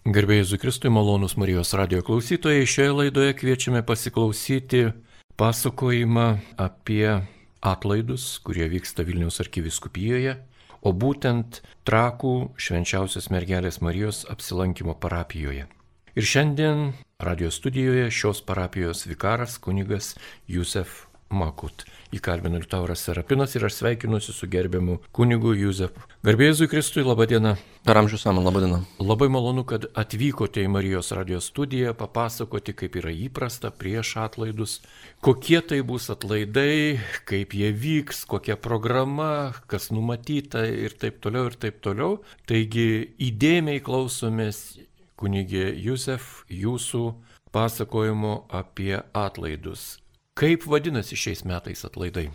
Gerbėjai Zukristui malonus Marijos radio klausytojai, šioje laidoje kviečiame pasiklausyti pasakojimą apie atlaidus, kurie vyksta Vilniaus arkiviskupijoje, o būtent trakų švenčiausios mergelės Marijos apsilankimo parapijoje. Ir šiandien radio studijoje šios parapijos vikaras kunigas Jusef Makut. Įkalbinu Liutauras Serapinas ir aš sveikinuosi su gerbiamu kunigu Juzef. Garbėjai Kristui, laba diena. Per amžių samą, laba diena. Labai malonu, kad atvykote į Marijos radijos studiją papasakoti, kaip yra įprasta prieš atlaidus, kokie tai bus atlaidai, kaip jie vyks, kokia programa, kas numatyta ir taip toliau ir taip toliau. Taigi įdėmiai klausomės kunigė Juzef jūsų pasakojimo apie atlaidus. Kaip vadinasi šiais metais atlaidai?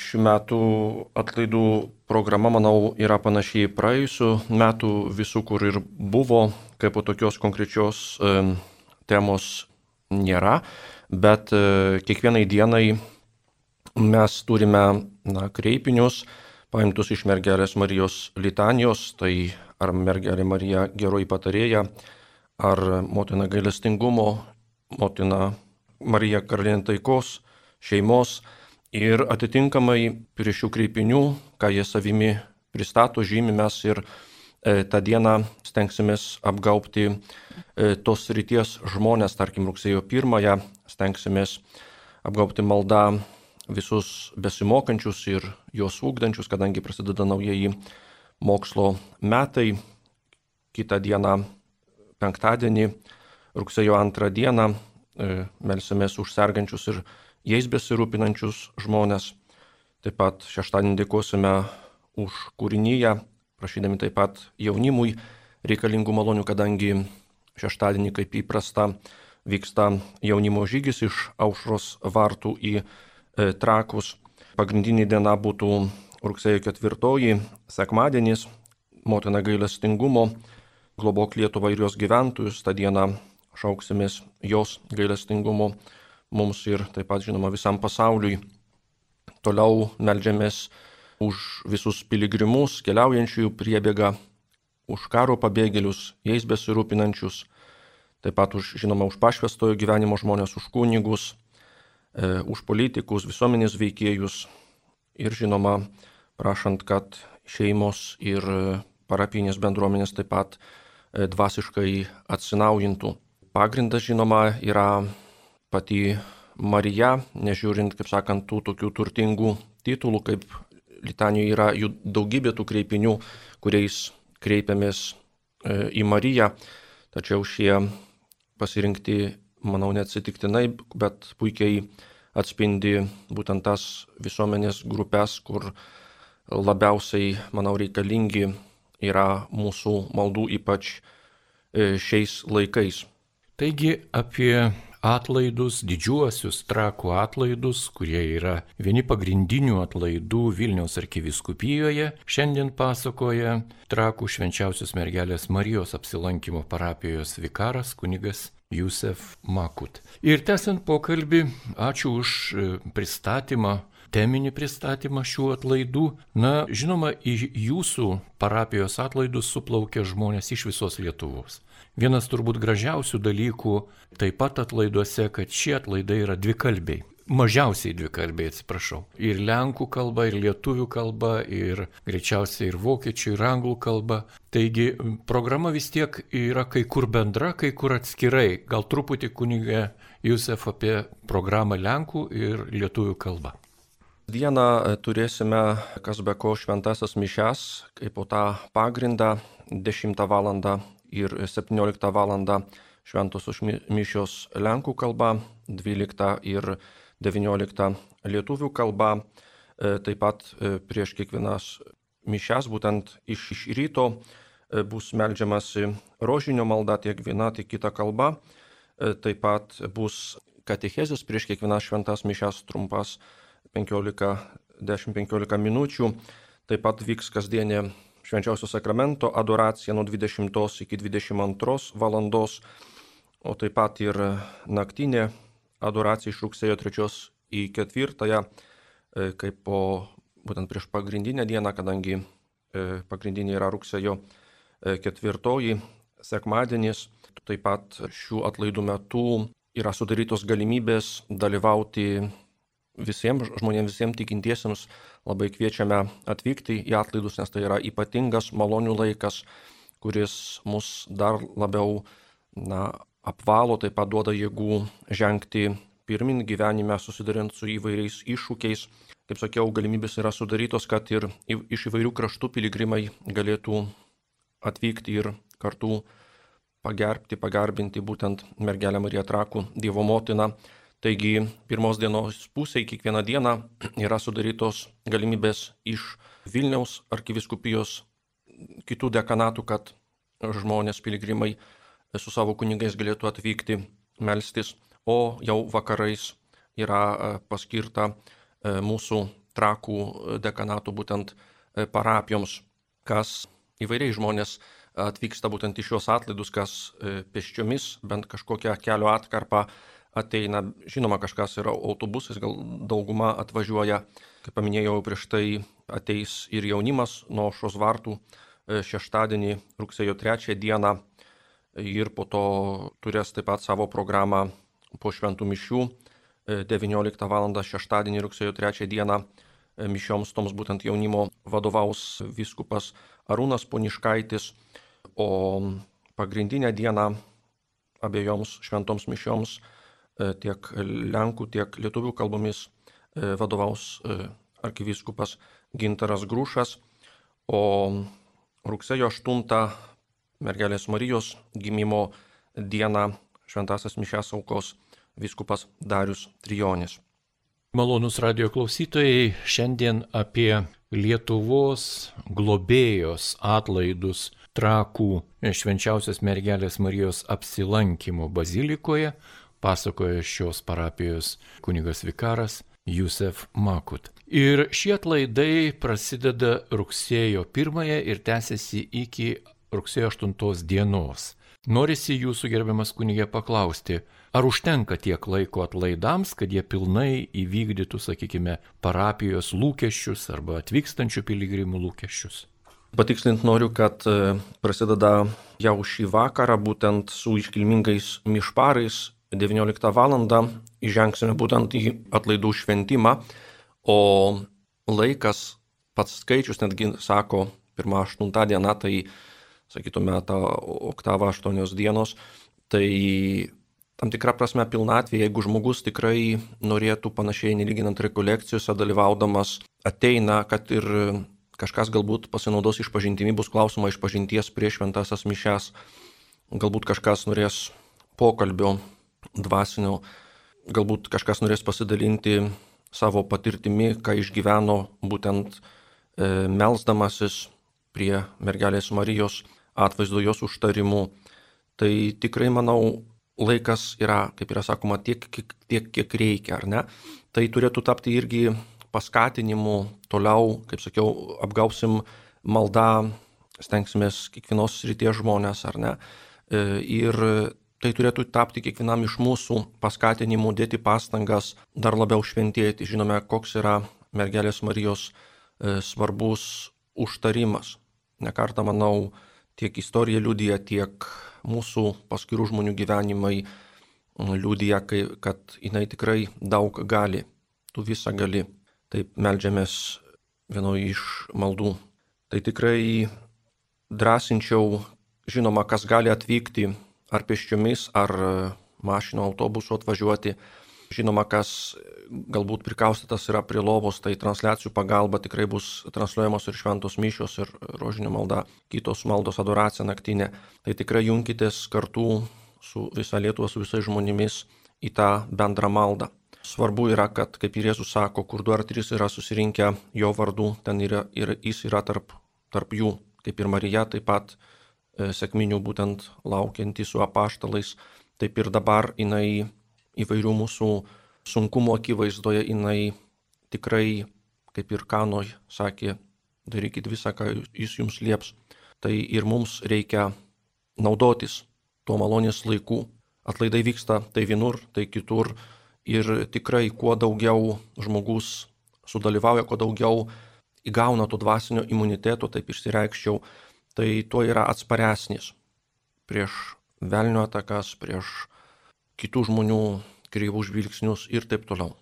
Šių metų atlaidų programa, manau, yra panašiai praėjusių metų visų, kur ir buvo, kaip po tokios konkrečios e, temos nėra, bet e, kiekvienai dienai mes turime na, kreipinius, paimtus iš mergelės Marijos litanijos, tai ar mergelė Marija geroji patarėja, ar motina gailestingumo, motina Marija Karalienė taikos, šeimos ir atitinkamai prie šių kreipinių, ką jie savimi pristato, žymimės ir e, tą dieną stengsimės apgaupti e, tos ryties žmonės, tarkim, rugsėjo pirmąją, stengsimės apgaupti maldą visus besimokančius ir juos ūkdančius, kadangi prasideda naujieji mokslo metai. Kitą dieną, penktadienį, rugsėjo antrą dieną, melsimės už sergančius ir jais besirūpinančius žmonės. Taip pat šeštadienį dėkosime už kūrinyje, prašydami taip pat jaunimui reikalingų malonių, kadangi šeštadienį, kaip įprasta, vyksta jaunimo žygis iš aušros vartų į e, trakus. Pagrindinė diena būtų rugsėjo ketvirtoji, sekmadienis, motina gailestingumo, globok Lietuvą ir jos gyventojus. Ta diena šauksimės jos gailestingumo mums ir taip pat žinoma visam pasauliui. Toliau melžiamės už visus piligrimus keliaujančiųjų priebėgą, už karo pabėgėlius, jais besirūpinančius, taip pat už, žinoma, už pašvestojo gyvenimo žmonės, už kunigus, e, už politikus, visuomenės veikėjus ir, žinoma, prašant, kad šeimos ir parapinės bendruomenės taip pat e, dvasiškai atsinaujintų. Pagrindas, žinoma, yra pati Marija, nežiūrint, kaip sakant, tų tokių turtingų titulų, kaip Litanijoje yra jų daugybė tų kreipinių, kuriais kreipiamės e, į Mariją, tačiau šie pasirinkti, manau, neatsitiktinai, bet puikiai atspindi būtent tas visuomenės grupės, kur labiausiai, manau, reikalingi yra mūsų maldų, ypač e, šiais laikais. Taigi apie atlaidus, didžiuosius trakų atlaidus, kurie yra vieni pagrindinių atlaidų Vilniaus arkiviskupijoje, šiandien pasakoja trakų švenčiausios mergelės Marijos apsilankimo parapijos vikaras kunigas Jusef Makut. Ir tęsiant pokalbį, ačiū už e, pristatymą teminį pristatymą šių atlaidų. Na, žinoma, į jūsų parapijos atlaidus suplaukia žmonės iš visos Lietuvos. Vienas turbūt gražiausių dalykų taip pat atlaiduose, kad šie atlaidai yra dvikalbiai. Mažiausiai dvi kalbiai, atsiprašau. Ir lenkų kalba, ir lietuvių kalba, ir greičiausiai ir vokiečių, ir anglų kalba. Taigi programa vis tiek yra kai kur bendra, kai kur atskirai. Gal truputį kunigė Jusef apie programą lenkų ir lietuvių kalbą. Dieną turėsime, kas be ko, šventasias mišes, kaip po tą pagrindą 10 val ir 17 val. šventosios mišios lenkų kalba, 12 ir 19 lietuvių kalba. E, taip pat e, prieš kiekvienas mišes, būtent iš, iš ryto, e, bus melžiamasi rožinio malda tiek viena, tiek kita kalba. Taip pat bus katechezis prieš kiekvienas šventas mišes trumpas 10-15 minučių. Taip pat vyks kasdienė švenčiausio sakramento adoracija nuo 20 iki 22 valandos, o taip pat ir naktinė adoracija iš rugsėjo 3 į 4, e, kaip po būtent prieš pagrindinę dieną, kadangi e, pagrindinė yra rugsėjo 4, e, sekmadienis. Taip pat šių atlaidų metu yra sudarytos galimybės dalyvauti visiems žmonėms, visiems tikintiesiems. Labai kviečiame atvykti į atlaidus, nes tai yra ypatingas malonių laikas, kuris mus dar labiau na, apvalo, taip pat duoda jėgų žengti pirmin gyvenime, susidurint su įvairiais iššūkiais. Kaip sakiau, galimybės yra sudarytos, kad ir iš įvairių kraštų piligrimai galėtų atvykti ir kartu pagerbti, pagarbinti būtent mergelę Mariją Trakų Dievo motiną. Taigi pirmos dienos pusėje kiekvieną dieną yra sudarytos galimybės iš Vilniaus arkiviskupijos kitų dekanatų, kad žmonės, piligrimai su savo kunigais galėtų atvykti melstis, o jau vakarais yra e, paskirta e, mūsų trakų dekanatų būtent e, parapijoms, kas įvairiai žmonės atvyksta būtent į šios atlaidus, kas e, pėsčiomis, bent kažkokią kelio atkarpą ateina. Žinoma, kažkas yra autobusais, gal dauguma atvažiuoja, kaip paminėjau prieš tai, ateis ir jaunimas nuo šios vartų e, šeštadienį, rugsėjo 3 dieną ir po to turės taip pat savo programą po šventų mišių 19 e, val. šeštadienį, rugsėjo 3 dieną mišioms toms būtent jaunimo vadovaus viskupas Arūnas Poniškaitis o pagrindinę dieną abiejoms šventoms mišioms e, tiek lenkų, tiek lietuvių kalbomis e, vadovaus e, arkivyskupas Gintaras Grūšas, o rugsėjo 8 mergelės Marijos gimimo dieną šventasias mišęs aukos viskupas Darius Trijonis. Malonus radio klausytojai, šiandien apie Lietuvos globėjos atlaidus trakų švenčiausios mergelės Marijos apsilankimo bazilikoje pasakoja šios parapijos kunigas vikaras Jusef Makut. Ir šie atlaidai prasideda rugsėjo 1 ir tęsiasi iki rugsėjo 8 dienos. Norisi jūsų gerbiamas kunigė paklausti, ar užtenka tiek laiko atlaidams, kad jie pilnai įvykdytų, sakykime, parapijos lūkesčius arba atvykstančių piligrimų lūkesčius? Patikslinti noriu, kad e, prasideda jau šį vakarą būtent su iškilmingais mišparais. 19 val. įžengsime būtent į atlaidų šventimą, o laikas, pats skaičius netgi sako, pirmą 8 dieną, tai sakytume, tą oktavą 8 dienos, tai tam tikrą prasme pilnatvė, jeigu žmogus tikrai norėtų panašiai nelyginant rekolekcijose dalyvaudamas, ateina, kad ir kažkas galbūt pasinaudos išpažintimi, bus klausoma išpažinties prieš šventasias mišes, galbūt kažkas norės pokalbio dvasinio, galbūt kažkas norės pasidalinti savo patirtimi, ką išgyveno būtent e, melzdamasis prie mergelės Marijos atvaizdo jos užtarimų. Tai tikrai manau, laikas yra, kaip yra sakoma, tiek, tiek, kiek reikia, ar ne? Tai turėtų tapti irgi paskatinimu toliau, kaip sakiau, apgausim maldą, stengsimės kiekvienos ryties žmonės, ar ne. E, ir tai turėtų tapti kiekvienam iš mūsų paskatinimu dėti pastangas dar labiau šventėti. Žinome, koks yra mergelės Marijos e, svarbus užtarimas. Nekartą, manau, tiek istorija liudija, tiek mūsų paskirų žmonių gyvenimai liudija, kad jinai tikrai daug gali, tu visą gali. Taip melžiamės vienoje iš maldų. Tai tikrai drąsinčiau, žinoma, kas gali atvykti ar pėsčiomis, ar mašino autobusu atvažiuoti. Žinoma, kas galbūt prikaustytas yra prie lovos, tai transliacijų pagalba tikrai bus transliuojamos ir šventos mišios, ir rožinio malda, kitos maldos adoracija naktinė. Tai tikrai junkitės kartu su visa Lietuva, su visais žmonėmis į tą bendrą maldą. Svarbu yra, kad, kaip ir Jėzus sako, kur du ar trys yra susirinkę jo vardu, ten yra, ir jis yra tarp, tarp jų, kaip ir Marija taip pat e, sėkminių būtent laukianti su apaštalais, taip ir dabar jinai įvairių mūsų sunkumų akivaizdoje jinai tikrai, kaip ir Kanoj sakė, darykit visą, ką jis jums lieps. Tai ir mums reikia naudotis tuo malonės laiku. Atlaidai vyksta tai vienur, tai kitur ir tikrai kuo daugiau žmogus sudalyvauja, kuo daugiau įgauna to dvasinio imuniteto, taip išsireikščiau, tai tuo yra atsparesnis prieš velnio atakas, prieš kitų žmonių kreivų žvilgsnius ir taip toliau.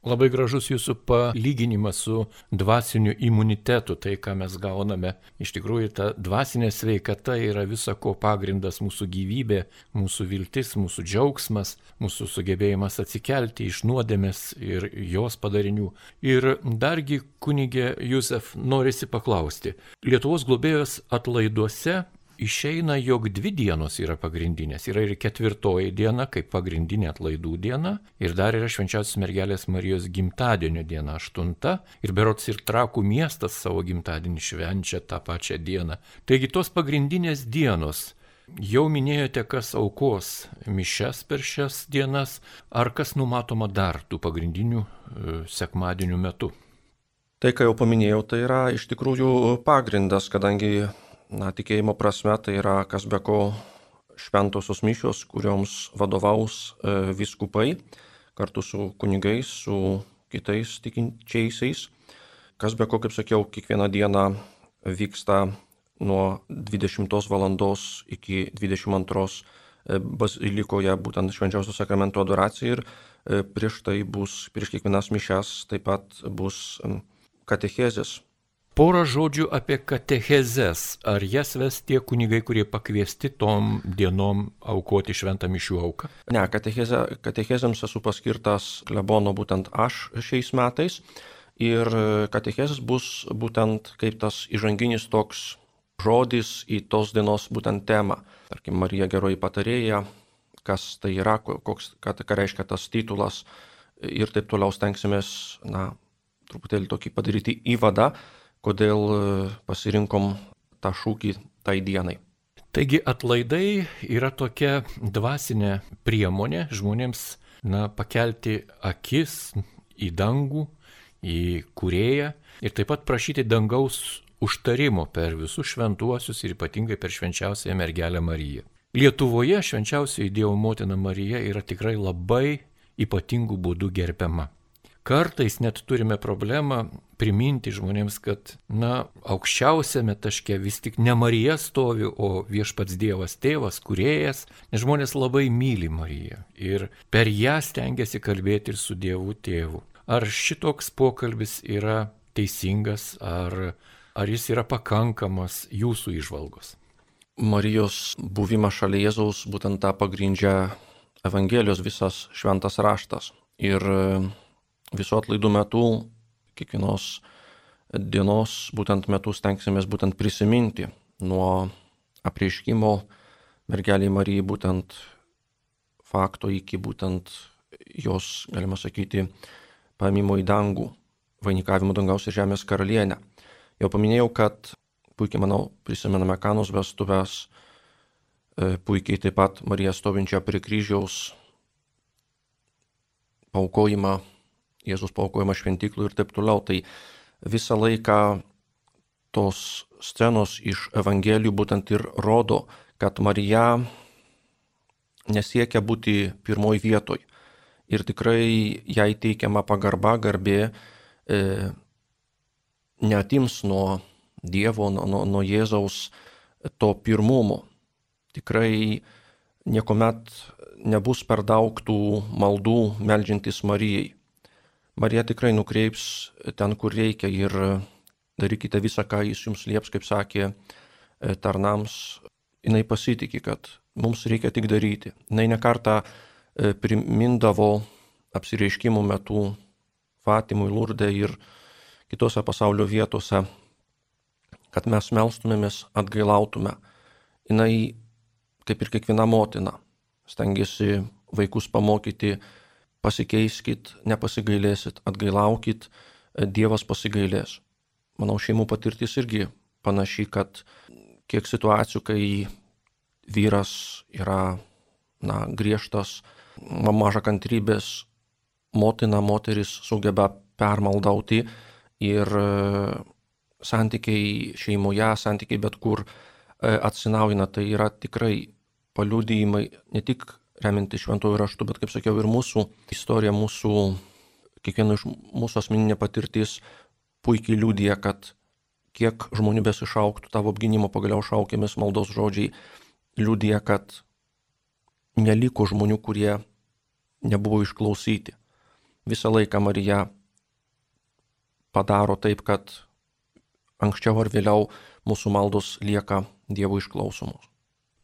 Labai gražus jūsų palyginimas su dvasiniu imunitetu, tai ką mes gauname. Iš tikrųjų, ta dvasinė sveikata yra visa ko pagrindas mūsų gyvybė, mūsų viltis, mūsų džiaugsmas, mūsų sugebėjimas atsikelti iš nuodėmės ir jos padarinių. Ir dargi kunigė Jusef norisi paklausti. Lietuvos globėjos atlaiduose išeina, jog dvi dienos yra pagrindinės. Yra ir ketvirtoji diena, kaip pagrindinė atlaidų diena, ir dar yra švenčiausios mergelės Marijos gimtadienio diena, aštunta, ir berots ir trakų miestas savo gimtadienį švenčia tą pačią dieną. Taigi tos pagrindinės dienos Jau minėjote, kas aukos mišes per šias dienas, ar kas numatoma dar tų pagrindinių e, sekmadienių metu? Tai, ką jau paminėjau, tai yra iš tikrųjų pagrindas, kadangi na, tikėjimo prasme tai yra kas be ko šventosios mišios, kurioms vadovaus e, viskupai kartu su kunigais, su kitais tikinčiaisiais. Kas be ko, kaip sakiau, kiekvieną dieną vyksta nuo 20 val. iki 22 e, bazilikoje būtent švenčiausio sakramento adoracija ir e, prieš tai bus, prieš kiekvienas mišes taip pat bus katechezės Porą žodžių apie katechezes. Ar jas ves tie kunigai, kurie pakviesti tom dienom aukoti šventą mišių auką? Ne, katecheze, katechezėms esu paskirtas klebono būtent aš šiais metais. Ir katechezės bus būtent kaip tas įžanginis toks žodis į tos dienos būtent temą. Tarkim, Marija geroji patarėja, kas tai yra, koks, ką, ką reiškia tas titulas ir taip toliau stengsimės, na, truputėlį tokį padaryti įvadą kodėl e, pasirinkom tą šūkį tai dienai. Taigi atlaidai yra tokia dvasinė priemonė žmonėms na, pakelti akis į dangų, į kurėją ir taip pat prašyti dangaus užtarimo per visus šventuosius ir ypatingai per švenčiausiąją mergelę Mariją. Lietuvoje švenčiausioji Dievo motina Marija yra tikrai labai ypatingų būdų gerbiama. Kartais net turime problemą priminti žmonėms, kad, na, aukščiausiame taške vis tik ne Marija stovi, o viešpats Dievas tėvas, kuriejas, nes žmonės labai myli Mariją ir per ją stengiasi kalbėti ir su Dievu tėvu. Ar šitoks pokalbis yra teisingas, ar, ar jis yra pakankamas jūsų išvalgos? Marijos buvimas šalia Jėzaus būtent tą pagrindžia Evangelijos visas šventas raštas. Ir visų atlaidų metu, kiekvienos dienos būtent metu stengsimės būtent prisiminti nuo apreiškimo mergeliai Marijai būtent fakto iki būtent jos, galima sakyti, paėmimo į dangų, vainikavimo dangaus ir žemės karalienę. Jau paminėjau, kad puikiai, manau, prisimename kanos vestuvės, e, puikiai taip pat Mariją stovinčią prie kryžiaus, paukojimą Jėzus paukojama šventyklų ir taip toliau. Tai visą laiką tos scenos iš Evangelijų būtent ir rodo, kad Marija nesiekia būti pirmoji vietoj. Ir tikrai jai teikiama pagarba, garbė e, netims nuo Dievo, nuo, nuo Jėzaus to pirmumo. Tikrai niekuomet nebus per daug tų maldų melžiantis Marijai. Marija tikrai nukreips ten, kur reikia ir darykite visą, ką jis jums lieps, kaip sakė e, tarnams. Jis pasitikė, kad mums reikia tik daryti. Jis nekartą e, primindavo apsireiškimų metu Fatimui, Lurdė ir kitose pasaulio vietose, kad mes melstumėmės, atgailautume. Jis, kaip ir kiekviena motina, stengiasi vaikus pamokyti pasikeiskit, nepasigailėsit, atgailaukit, Dievas pasigailės. Manau, šeimų patirtis irgi panaši, kad kiek situacijų, kai vyras yra na, griežtas, maža kantrybės, motina, moteris sugeba permaldauti ir e, santykiai šeimoje, santykiai bet kur e, atsinaujina, tai yra tikrai paliudijimai ne tik reminti šventojų raštų, bet kaip sakiau, ir mūsų istorija, mūsų, kiekvieno iš mūsų asmeninė patirtis puikiai liūdija, kad kiek žmonių besišauktų tavo apginimo, pagaliau šaukėmės maldos žodžiai, liūdė, kad neliko žmonių, kurie nebuvo išklausyti. Visą laiką Marija padaro taip, kad anksčiau ar vėliau mūsų maldos lieka Dievo išklausomos.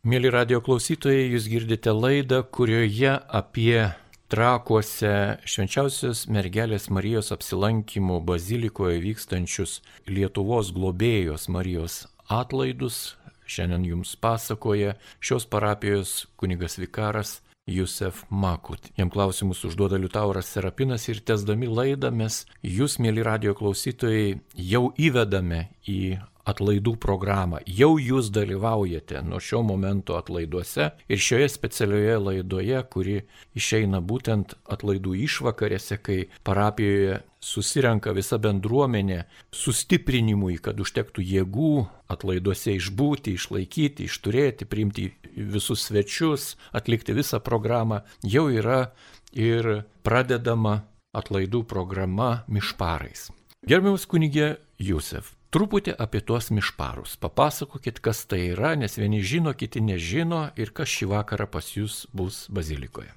Mėly radio klausytojai, jūs girdite laidą, kurioje apie trakuose švenčiausios mergelės Marijos apsilankimų bazilikoje vykstančius Lietuvos globėjos Marijos atlaidus. Šiandien jums pasakoja šios parapijos kunigas Vikaras Jusef Makut. Jam klausimus užduoda Liutauras Serapinas ir tesdami laidą mes jūs, mėly radio klausytojai, jau įvedame į atlaidų programą. Jau jūs dalyvaujate nuo šio momento atlaiduose ir šioje specialioje laidoje, kuri išeina būtent atlaidų išvakarėse, kai parapijoje susirenka visa bendruomenė sustiprinimui, kad užtektų jėgų atlaiduose išbūti, išlaikyti, išturėti, priimti visus svečius, atlikti visą programą, jau yra ir pradedama atlaidų programa mišparais. Gerbiamas kunigė Jusef, truputį apie tuos mišparus. Papasakokit, kas tai yra, nes vieni žino, kiti nežino ir kas šį vakarą pas jūs bus bazilikoje.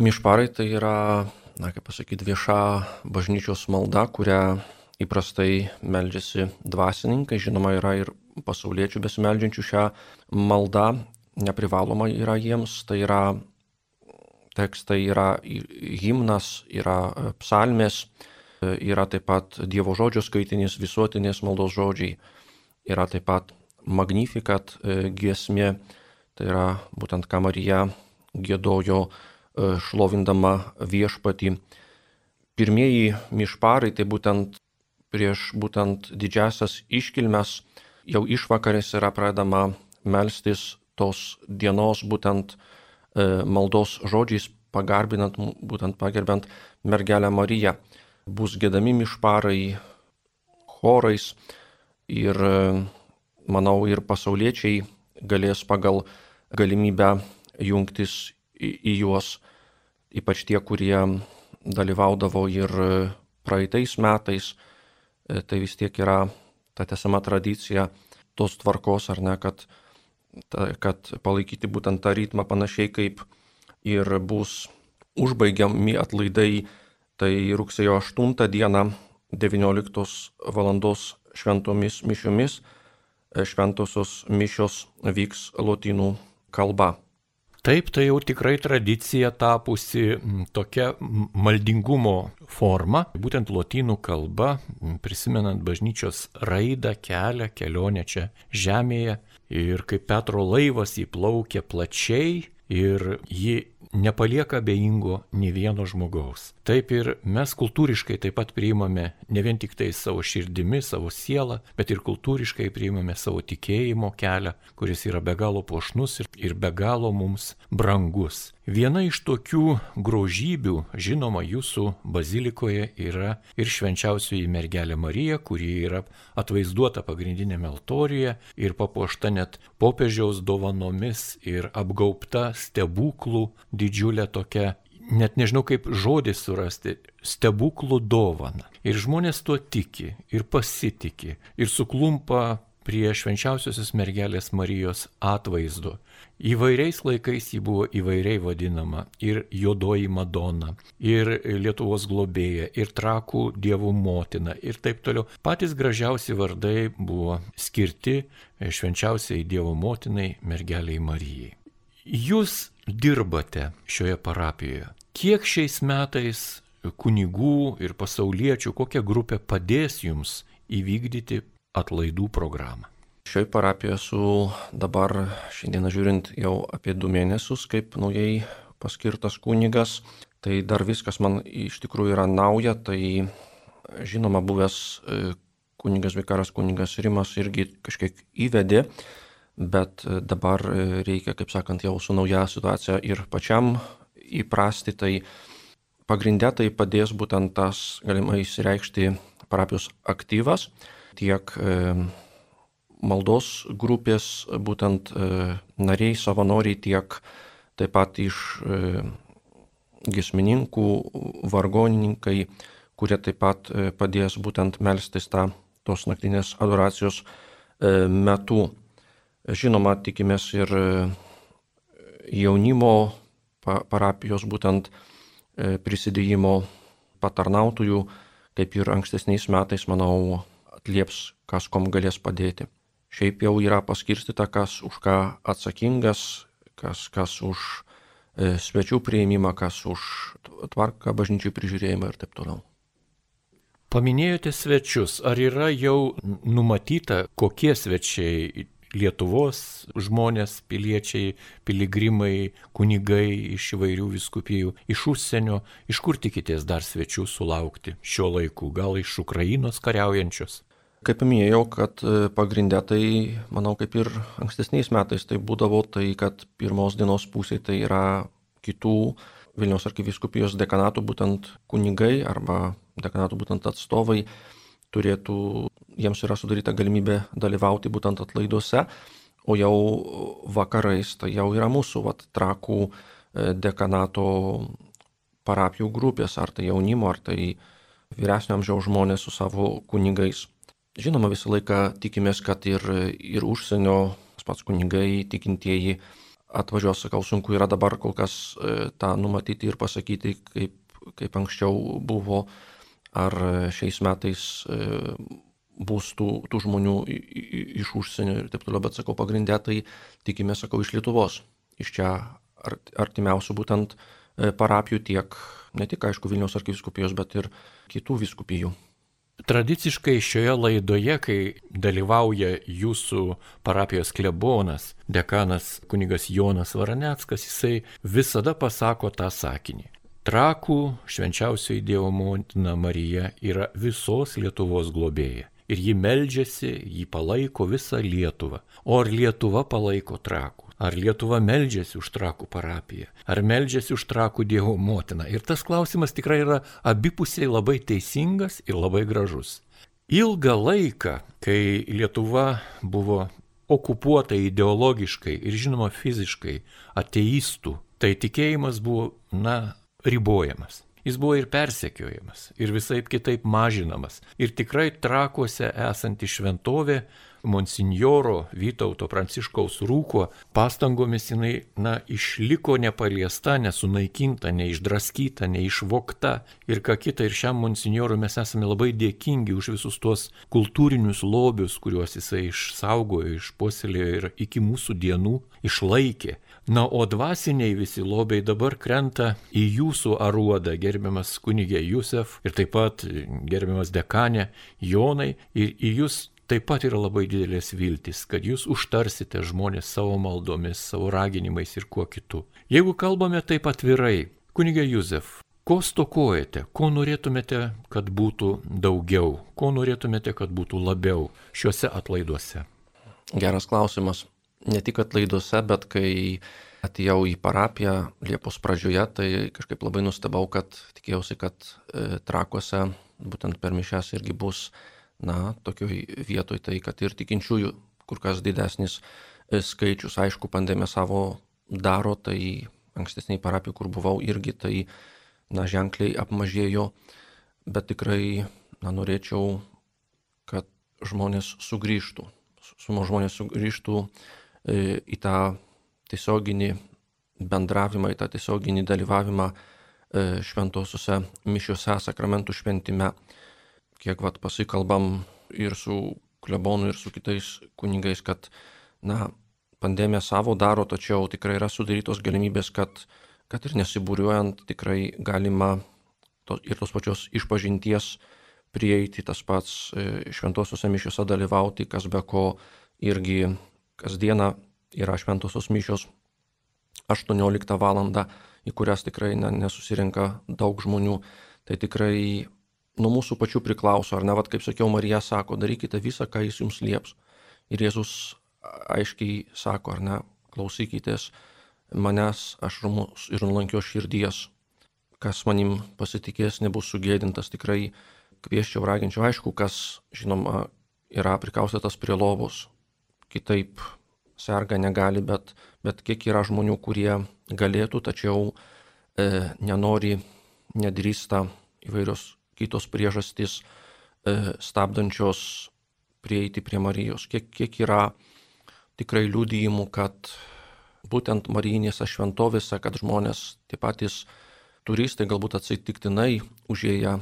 Mišparai tai yra, na kaip pasakyti, vieša bažnyčios malda, kurią įprastai meldžiasi dvasininkai. Žinoma, yra ir pasauliečių besimeldžiančių šią maldą, neprivaloma yra jiems. Tai yra tekstai, yra himnas, yra psalmės yra taip pat Dievo žodžio skaitinys, visuotinės maldos žodžiai, yra taip pat Magnificat e, giesmė, tai yra būtent ką Marija gėdojo e, šlovindama viešpatį. Pirmieji mišparai, tai būtent prieš būtent didžiasias iškilmes, jau išvakarės yra pradama melstis tos dienos būtent e, maldos žodžiais, pagarbinant, būtent pagerbent mergelę Mariją bus gėdami mišparai chorais ir manau ir pasauliečiai galės pagal galimybę jungtis į, į juos, ypač tie, kurie dalyvaudavo ir praeitais metais, e, tai vis tiek yra ta tesama tradicija tos tvarkos, ar ne, kad, ta, kad palaikyti būtent tą ritmą panašiai kaip ir bus užbaigiami atlaidai Tai rugsėjo 8 dieną 19 val. šventomis mišiomis e, šventosios mišios vyks lotynų kalba. Taip, tai jau tikrai tradicija tapusi tokia maldingumo forma, būtent lotynų kalba, prisimenant bažnyčios raidą, kelią, kelionę čia žemėje ir kaip Petro laivas įplaukė plačiai ir ji nepalieka abejingo nei vieno žmogaus. Taip ir mes kultūriškai taip pat priimame ne vien tik tai savo širdimi, savo sielą, bet ir kultūriškai priimame savo tikėjimo kelią, kuris yra be galo pošnus ir, ir be galo mums brangus. Viena iš tokių grožybių, žinoma, jūsų bazilikoje yra ir švenčiausioji mergelė Marija, kuri yra atvaizduota pagrindinėme altoriuje ir papuošta net popiežiaus dovanomis ir apgaupta stebuklų didžiulė tokia net nežinau kaip žodį surasti, stebuklų dovana. Ir žmonės tuo tiki ir pasitikė ir suklumpa prie švenčiausiosios mergelės Marijos atvaizdu. Įvairiais laikais ji buvo įvairiai vadinama ir juodoji Madona, ir Lietuvos globėja, ir trakų dievų motina ir taip toliau. Patys gražiausi vardai buvo skirti švenčiausiai dievo motinai mergeliai Marijai. Jūs dirbate šioje parapijoje. Kiek šiais metais kunigų ir pasauliečių, kokia grupė padės jums įvykdyti atlaidų programą? Šioj parapijoje esu dabar šiandieną žiūrint jau apie du mėnesius kaip naujai paskirtas kunigas. Tai dar viskas man iš tikrųjų yra nauja, tai žinoma buvęs e, kunigas Vikaras kunigas Rimas irgi kažkiek įvedė, bet e, dabar e, reikia, kaip sakant, jau su nauja situacija ir pačiam įprasti, tai pagrindę tai padės būtent tas, galima įsireikšti, parapijos aktyvas, tiek maldos grupės, būtent e, nariai, savanoriai, tiek taip pat iš e, gesmininkų, vargonininkai, kurie taip pat e, padės būtent melstis tą tos naktinės adoracijos metu. Žinoma, tikimės ir jaunimo parapijos būtent e, prisidėjimo patarnautojų, kaip ir ankstesniais metais, manau, atlieps, kas kom galės padėti. Šiaip jau yra paskirstyta, kas už ką atsakingas, kas, kas už e, svečių prieimimą, kas už tvarką bažnyčių prižiūrėjimą ir taip toliau. Paminėjote svečius. Ar yra jau numatyta, kokie svečiai Lietuvos žmonės, piliečiai, piligrimai, kunigai iš įvairių viskupijų, iš užsienio, iš kur tikitės dar svečių sulaukti šiuo laiku, gal iš Ukrainos kariaujančios? Kaip minėjau, kad e, pagrindė tai, manau, kaip ir ankstesniais metais tai būdavo tai, kad pirmos dienos pusė tai yra kitų Vilniaus arkiviskupijos dekanatų būtent kunigai arba dekanatų būtent atstovai turėtų, jiems yra sudaryta galimybė dalyvauti būtent atlaiduose, o jau vakarais tai jau yra mūsų vat, trakų e, dekanato parapijų grupės, ar tai jaunimo, ar tai vyresnio amžiaus žmonės su savo kunigais. Žinoma, visą laiką tikimės, kad ir, ir užsienio pats kunigai, tikintieji atvažiuos, sakau, sunku yra dabar kol kas e, tą numatyti ir pasakyti, kaip, kaip anksčiau buvo ar e, šiais metais bus tų, tų žmonių iš užsienio ir taip toliau, bet sakau, pagrindę tai tikime, sakau, iš Lietuvos, iš čia artimiausių būtent e, parapijų tiek, ne tik, aišku, Vilniaus arkiviskupijos, bet ir kitų viskupijų. Tradiciškai šioje laidoje, kai dalyvauja jūsų parapijos klebonas, dekanas kunigas Jonas Varaneckas, jisai visada pasako tą sakinį. Trakų švenčiausioji Dievo motina Marija yra visos Lietuvos globėja. Ir ji meldžiasi, ji palaiko visą Lietuvą. O ar Lietuva palaiko trakų? Ar Lietuva meldžiasi už trakų parapiją? Ar meldžiasi už trakų Dievo motiną? Ir tas klausimas tikrai yra abipusiai labai teisingas ir labai gražus. Ilgą laiką, kai Lietuva buvo okupuota ideologiškai ir žinoma fiziškai ateistų, tai tikėjimas buvo, na, ribojamas. Jis buvo ir persekiojamas, ir visai kitaip mažinamas. Ir tikrai trakuose esanti šventovė monsinjoro Vytauto Pranciškaus rūko pastangomis jinai, na, išliko nepaliesta, nesunaikinta, neišdraskyta, neišvokta ir ką kita. Ir šiam monsinjorui mes esame labai dėkingi už visus tuos kultūrinius lobius, kuriuos jisai išsaugojo, išpuoselėjo ir iki mūsų dienų išlaikė. Na, o dvasiniai visi lobiai dabar krenta į jūsų aruodą, gerbiamas kunigė Jusef ir taip pat gerbiamas dekanė Jonai ir į jūs taip pat yra labai didelės viltis, kad jūs užtarsite žmonės savo maldomis, savo raginimais ir kuo kitu. Jeigu kalbame taip atvirai, kunigė Jusef, ko stokojate, ko norėtumėte, kad būtų daugiau, ko norėtumėte, kad būtų labiau šiuose atlaiduose? Geras klausimas ne tik atlaiduose, bet kai atėjau į parapiją Liepos pradžioje, tai kažkaip labai nustebau, kad tikėjausi, kad e, trakuose būtent per mišęs irgi bus, na, tokioj vietoj tai, kad ir tikinčiųjų kur kas didesnis e, skaičius, aišku, pandemija savo daro, tai ankstesniai parapijų, kur buvau, irgi tai, na, ženkliai apmažėjo, bet tikrai, na, norėčiau, kad žmonės sugrįžtų, su žmonės sugrįžtų į tą tiesioginį bendravimą, į tą tiesioginį dalyvavimą e, šventosiuose mišiuose, sakramentų šventime. Kiek vat pasikalbam ir su klebonu, ir su kitais kunigais, kad, na, pandemija savo daro, tačiau tikrai yra sudarytos galimybės, kad, kad ir nesibūriuojant tikrai galima to, ir tos pačios išpažinties prieiti, tas pats e, šventosiuose mišiuose dalyvauti, kas be ko irgi kasdieną yra šventosios mišios 18 val. į kurias tikrai ne, nesusirinka daug žmonių. Tai tikrai nuo mūsų pačių priklauso, ar ne, vad kaip sakiau, Marija sako, darykite visą, ką jis jums lieps. Ir Jėzus aiškiai sako, ar ne, klausykitės manęs, aš rumus ir nulankios širdies, kas manim pasitikės, nebus sugėdintas, tikrai kvieščiau, raginčiau, aišku, kas, žinoma, yra prikaustytas prie lovos, kitaip serga, negali, bet, bet kiek yra žmonių, kurie galėtų, tačiau e, nenori, nedrįsta įvairios kitos priežastys e, stabdančios prieiti prie Marijos. Kiek, kiek yra tikrai liūdėjimų, kad būtent marijinėse šventovėse, kad žmonės, tie patys turistai galbūt atsitiktinai užėję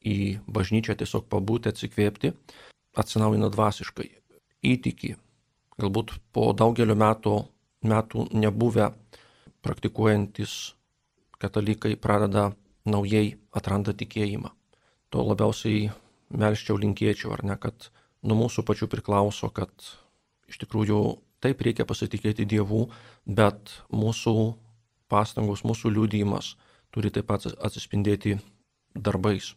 į bažnyčią tiesiog pabūti, atsikvėpti, atsinaujina dvasiškai, įtiki. Galbūt po daugelio metų, metų nebuvę praktikuojantis katalikai pradeda naujai atranda tikėjimą. To labiausiai melščiau linkėčiau, ar ne, kad nuo mūsų pačių priklauso, kad iš tikrųjų taip reikia pasitikėti Dievu, bet mūsų pastangos, mūsų liūdėjimas turi taip pat atsispindėti darbais.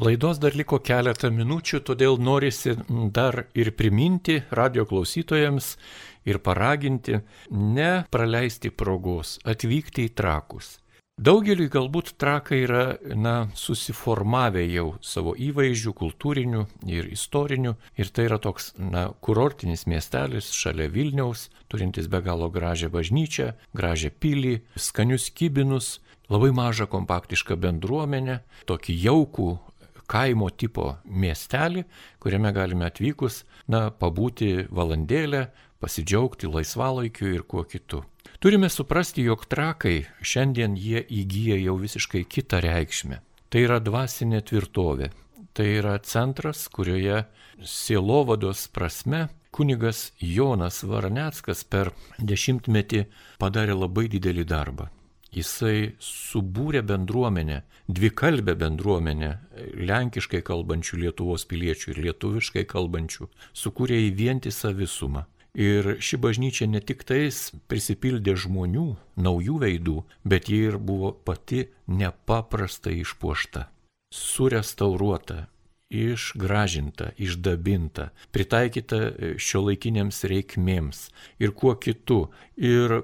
Laidos dar liko keletą minučių, todėl norisi dar ir priminti radio klausytojams ir paraginti nepraleisti progos atvykti į trakus. Daugeliui galbūt trakai yra, na, susiformavę jau savo įvaizdžių, kultūrinių ir istorinių. Ir tai yra toks, na, kurortinis miestelis šalia Vilniaus, turintis be galo gražią bažnyčią, gražią pilį, skanius kibinus, labai mažą kompaktišką bendruomenę, tokį jaukų kaimo tipo miestelį, kuriame galime atvykus, na, pabūti valandėlę, pasidžiaugti laisvalaikiu ir kuo kitu. Turime suprasti, jog trakai šiandien jie įgyja jau visiškai kitą reikšmę. Tai yra dvasinė tvirtovė. Tai yra centras, kurioje sielovados prasme kunigas Jonas Varneckas per dešimtmetį padarė labai didelį darbą. Jisai subūrė bendruomenę, dvikalbę bendruomenę, lenkiškai kalbančių Lietuvos piliečių ir lietuviškai kalbančių, sukūrė į vientisą visumą. Ir ši bažnyčia ne tik tais prisipildė žmonių, naujų veidų, bet ji ir buvo pati nepaprastai išpuošta, surestauruota, išgražinta, išdabinta, pritaikyta šio laikinėms reikmėms ir kuo kitu. Ir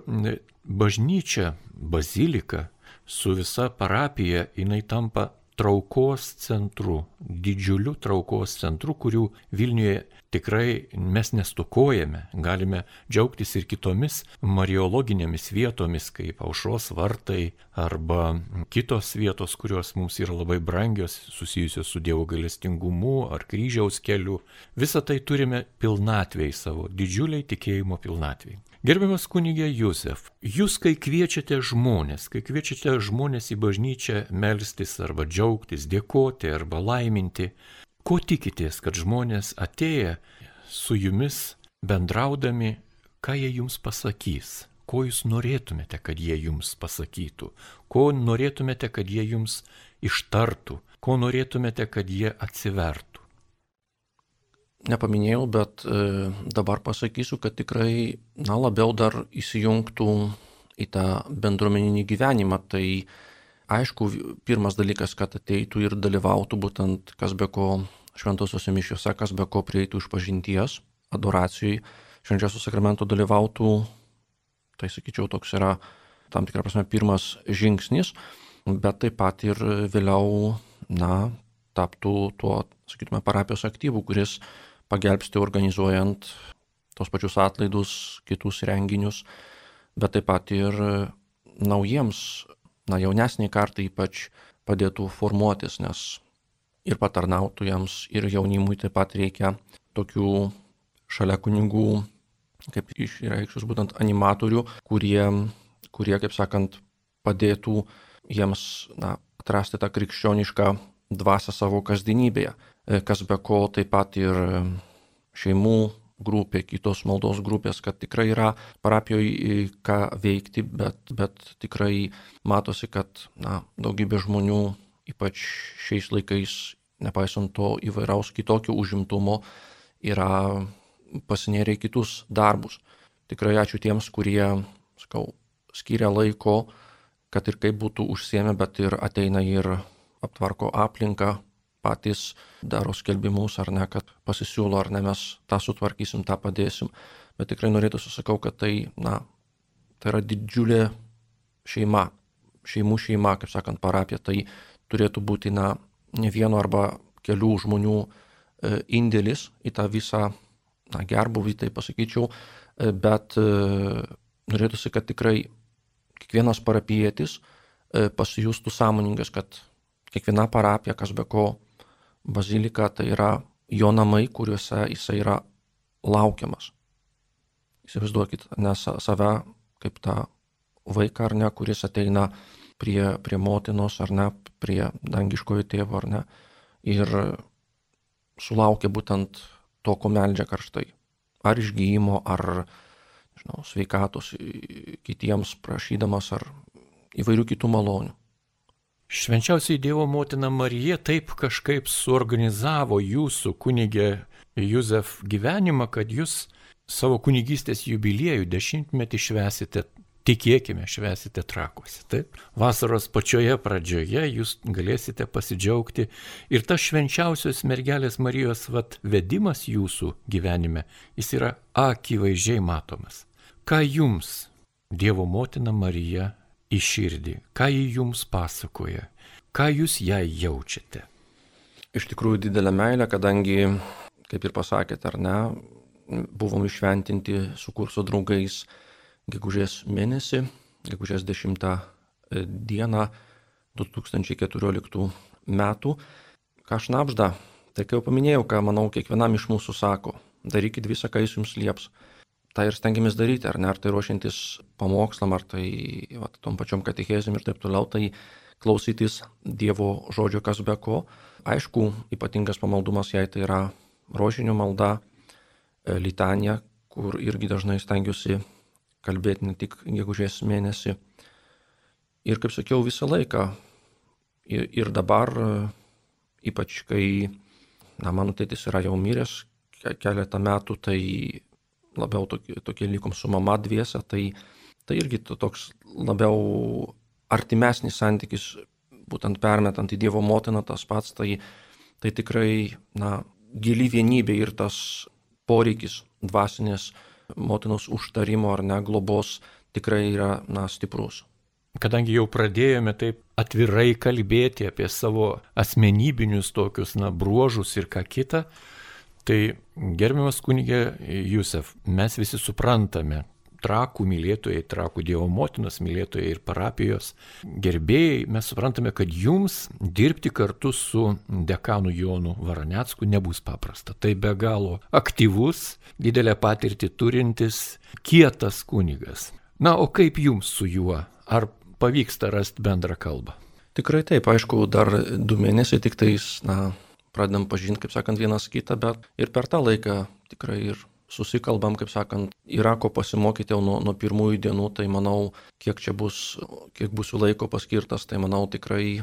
bažnyčia, bazilika su visa parapija, jinai tampa traukos centru, didžiuliu traukos centru, kurių Vilniuje tikrai mes nestokojame. Galime džiaugtis ir kitomis mariologinėmis vietomis, kaip aušros vartai arba kitos vietos, kurios mums yra labai brangios, susijusios su Dievo galestingumu ar kryžiaus keliu. Visą tai turime pilnatvėjai savo, didžiuliai tikėjimo pilnatvėjai. Gerbiamas kunigė Jusef, jūs kai kviečiate žmonės, kai kviečiate žmonės į bažnyčią melstis arba džiaugtis, dėkoti arba laiminti, ko tikitės, kad žmonės atėję su jumis bendraudami, ką jie jums pasakys, ko jūs norėtumėte, kad jie jums pasakytų, ko norėtumėte, kad jie jums ištartų, ko norėtumėte, kad jie atsivertų nepaminėjau, bet e, dabar pasakysiu, kad tikrai na, labiau dar įsijungtų į tą bendruomeninį gyvenimą. Tai aišku, pirmas dalykas, kad ateitų ir dalyvautų būtent kas be ko šventosiuose mišiuose, kas be ko prieitų iš pažinties, adoracijai, švenčiausių sakramentų dalyvautų, tai sakyčiau, toks yra tam tikrą prasme pirmas žingsnis, bet taip pat ir vėliau, na, taptų tuo, sakytume, parapijos aktyvų, kuris pagelbsti organizuojant tos pačius atlaidus, kitus renginius, bet taip pat ir naujiems, na jaunesniai kartai ypač padėtų formuotis, nes ir patarnautojams, ir jaunimui taip pat reikia tokių šalia kunigų, kaip išreikštus būtent animatorių, kurie, kurie, kaip sakant, padėtų jiems na, atrasti tą krikščionišką dvasę savo kasdienybėje. E, kas be ko taip pat ir e, šeimų grupė, kitos maldos grupės, kad tikrai yra parapijoje ką veikti, bet, bet tikrai matosi, kad na, daugybė žmonių, ypač šiais laikais, nepaisant to įvairaus kitokio užimtumo, yra pasinėrę į kitus darbus. Tikrai ačiū tiems, kurie, sakau, skiria laiko, kad ir kaip būtų užsiemę, bet ir ateina ir aptvarko aplinką, patys daro skelbimus ar ne, kad pasisiūlo ar ne, mes tą sutvarkysim, tą padėsim. Bet tikrai norėtų susakau, kad tai, na, tai yra didžiulė šeima, šeimų šeima, kaip sakant, parapija. Tai turėtų būti, na, ne vieno arba kelių žmonių e, indėlis į tą visą, na, gerbuvį, tai pasakyčiau, e, bet e, norėtųsi, kad tikrai kiekvienas parapietis pasijustų sąmoningas, kad kiekviena parapija, kas be ko, bazilika tai yra jo namai, kuriuose jisai yra laukiamas. Įsivaizduokit, nes save kaip tą vaiką ar ne, kuris ateina prie, prie motinos ar ne, prie dangiškojo tėvo ar ne, ir sulaukia būtent to, ko meldžia karštai. Ar išgyjimo, ar žinau, sveikatos kitiems prašydamas, ar įvairių kitų malonių. Švenčiausiai Dievo motina Marija taip kažkaip suorganizavo jūsų kunigė Juzef gyvenimą, kad jūs savo kunigystės jubiliejų dešimtmetį švesite, tikėkime, švesite trakuose. Taip, vasaros pačioje pradžioje jūs galėsite pasidžiaugti ir tas švenčiausios mergelės Marijos vat, vedimas jūsų gyvenime, jis yra akivaizdžiai matomas. Ką jums Dievo motina Marija į širdį, ką ji jums pasakoja, ką jūs jai jaučiate. Iš tikrųjų didelė meilė, kadangi, kaip ir pasakėte, ar ne, buvom išventinti su kurso draugais gegužės mėnesį, gegužės 10 e, dieną 2014 metų. Ką šnapžda, tai kai jau paminėjau, ką manau kiekvienam iš mūsų sako, darykit visą, ką jis jums lieps tą ir stengiamės daryti, ar ne, ar tai ruošiantis pamokslam, ar tai va, tom pačiom katechezėm ir taip toliau, tai klausytis Dievo žodžio kas be ko. Aišku, ypatingas pamaldumas jai tai yra rožinio malda, e, litanija, kur irgi dažnai stengiuosi kalbėti ne tik gegužės mėnesį. Ir kaip sakiau, visą laiką. Ir, ir dabar, e, ypač kai, na, mano tėtis yra jau miręs keletą metų, tai labiau tokie, tokie likom su mama dviese, tai, tai irgi toks labiau artimesnis santykis, būtent permetant į Dievo motiną tas pats, tai, tai tikrai, na, gili vienybė ir tas poreikis dvasinės motinos užtarimo ar ne globos tikrai yra, na, stiprus. Kadangi jau pradėjome taip atvirai kalbėti apie savo asmenybinius tokius, na, bruožus ir ką kitą, Tai gerbiamas kunigė Jusef, mes visi suprantame, trakų mylėtojai, trakų Dievo motinos mylėtojai ir parapijos gerbėjai, mes suprantame, kad jums dirbti kartu su dekanu Jonu Varanecku nebus paprasta. Tai be galo aktyvus, didelę patirtį turintis, kietas kunigas. Na, o kaip jums su juo? Ar pavyksta rasti bendrą kalbą? Tikrai taip, aišku, dar du mėnesiai tik tais, na, pradedam pažinti, kaip sakant, vienas kitą, bet ir per tą laiką tikrai ir susikalbam, kaip sakant, yra ko pasimokyti jau nuo, nuo pirmųjų dienų, tai manau, kiek čia bus, kiek bus jų laiko paskirtas, tai manau tikrai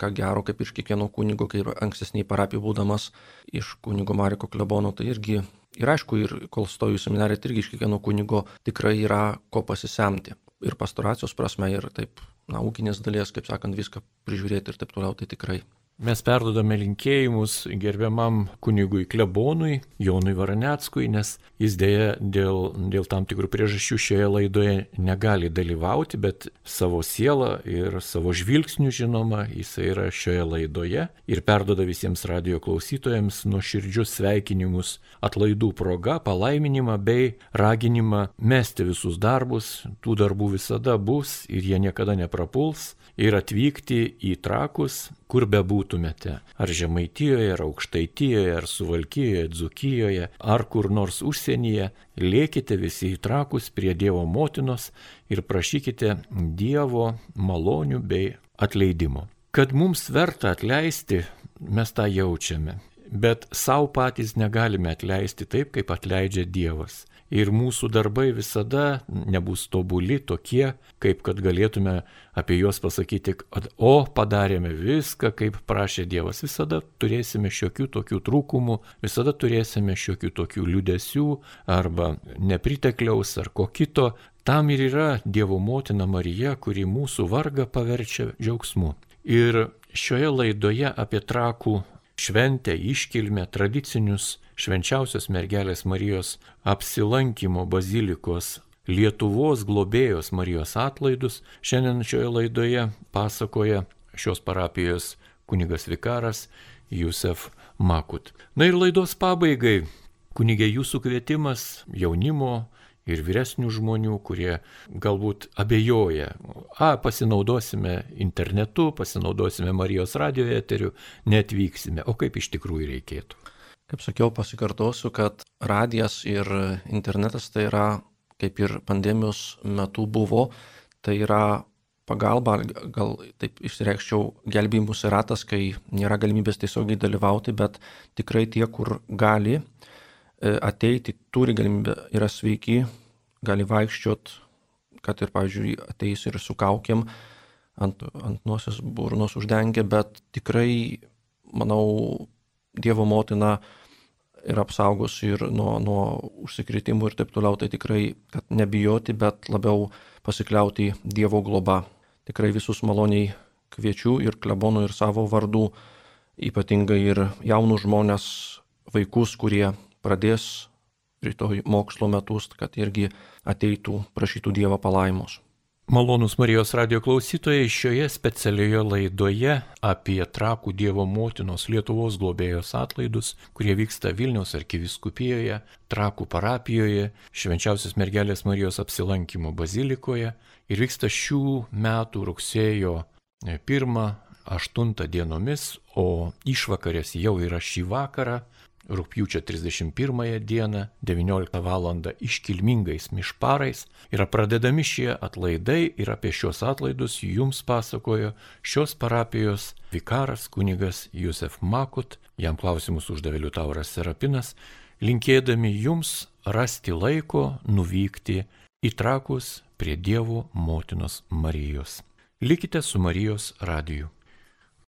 ką gero, kaip iš kiekvieno kunigo, kaip ankstesniai parapijų būdamas iš kunigo Mariko klebono, tai irgi ir aišku, ir kol stoju seminarė, tai irgi iš kiekvieno kunigo tikrai yra ko pasisemti. Ir pastoracijos prasme, ir taip, na, ūkinės dalies, kaip sakant, viską prižiūrėti ir taip toliau, tai tikrai Mes perdodame linkėjimus gerbiamam kunigui Klebonui, Jonui Varaneckui, nes jis dėja dėl, dėl tam tikrų priežasčių šioje laidoje negali dalyvauti, bet savo sielą ir savo žvilgsnių žinoma, jis yra šioje laidoje ir perdoda visiems radio klausytojams nuoširdžius sveikinimus atlaidų proga, palaiminimą bei raginimą mesti visus darbus, tų darbų visada bus ir jie niekada neprapuls. Ir atvykti į trakus, kur bebūtumėte. Ar Žemaitijoje, ar Aukštaitijoje, ar Suvalkijoje, Dzukijoje, ar kur nors užsienyje, lėkite visi į trakus prie Dievo motinos ir prašykite Dievo malonių bei atleidimo. Kad mums verta atleisti, mes tą jaučiame. Bet savo patys negalime atleisti taip, kaip atleidžia Dievas ir mūsų darbai visada nebus tobuli tokie, kaip kad galėtume apie juos pasakyti, kad o padarėme viską, kaip prašė Dievas. Visada turėsime šiokių tokių trūkumų, visada turėsime šiokių tokių liudesių arba nepritekliaus ar ko kito. Tam ir yra Dievo motina Marija, kuri mūsų vargą paverčia džiaugsmu. Ir šioje laidoje apie trakų šventę, iškilmę, tradicinius švenčiausios mergelės Marijos apsilankimo bazilikos Lietuvos globėjos Marijos atlaidus šiandien šioje laidoje pasakoja šios parapijos kunigas vikaras Jusef Makut. Na ir laidos pabaigai, kunigė jūsų kvietimas jaunimo ir vyresnių žmonių, kurie galbūt abejoja, a, pasinaudosime internetu, pasinaudosime Marijos radio eteriu, netvyksime, o kaip iš tikrųjų reikėtų. Kaip sakiau, pasikartosiu, kad radijas ir internetas tai yra kaip ir pandemijos metu buvo, tai yra pagalba, gal taip išreikščiau, gelbėjimus ratas, kai nėra galimybės tiesiogiai dalyvauti, bet tikrai tie, kur gali e, ateiti, turi galimybę, yra sveiki, gali vaikščiot, kad ir, pavyzdžiui, ateis ir su kaukiam, ant, ant nosies burnos uždengia, bet tikrai, manau, Dievo motina ir apsaugos ir nuo, nuo užsikritimų ir taip toliau, tai tikrai, kad nebijoti, bet labiau pasikliauti Dievo globa. Tikrai visus maloniai kviečiu ir klebonų ir savo vardų, ypatingai ir jaunus žmonės, vaikus, kurie pradės rytoj mokslo metus, kad irgi ateitų, prašytų Dievo palaimos. Malonus Marijos radio klausytojai šioje specialioje laidoje apie trakų Dievo motinos Lietuvos globėjos atlaidus, kurie vyksta Vilniaus arkiviskupijoje, trakų parapijoje, švenčiausios mergelės Marijos apsilankimo bazilikoje ir vyksta šių metų rugsėjo 1-8 dienomis, o išvakarės jau yra šį vakarą rūpjūčio 31 dieną 19 val. iškilmingais mišparais yra pradedami šie atlaidai ir apie šios atlaidus jums pasakojo šios parapijos vikaras kunigas Jusef Makut, jam klausimus uždavė Liutauras Serapinas, linkėdami jums rasti laiko nuvykti į trakus prie Dievo motinos Marijos. Likite su Marijos radiju.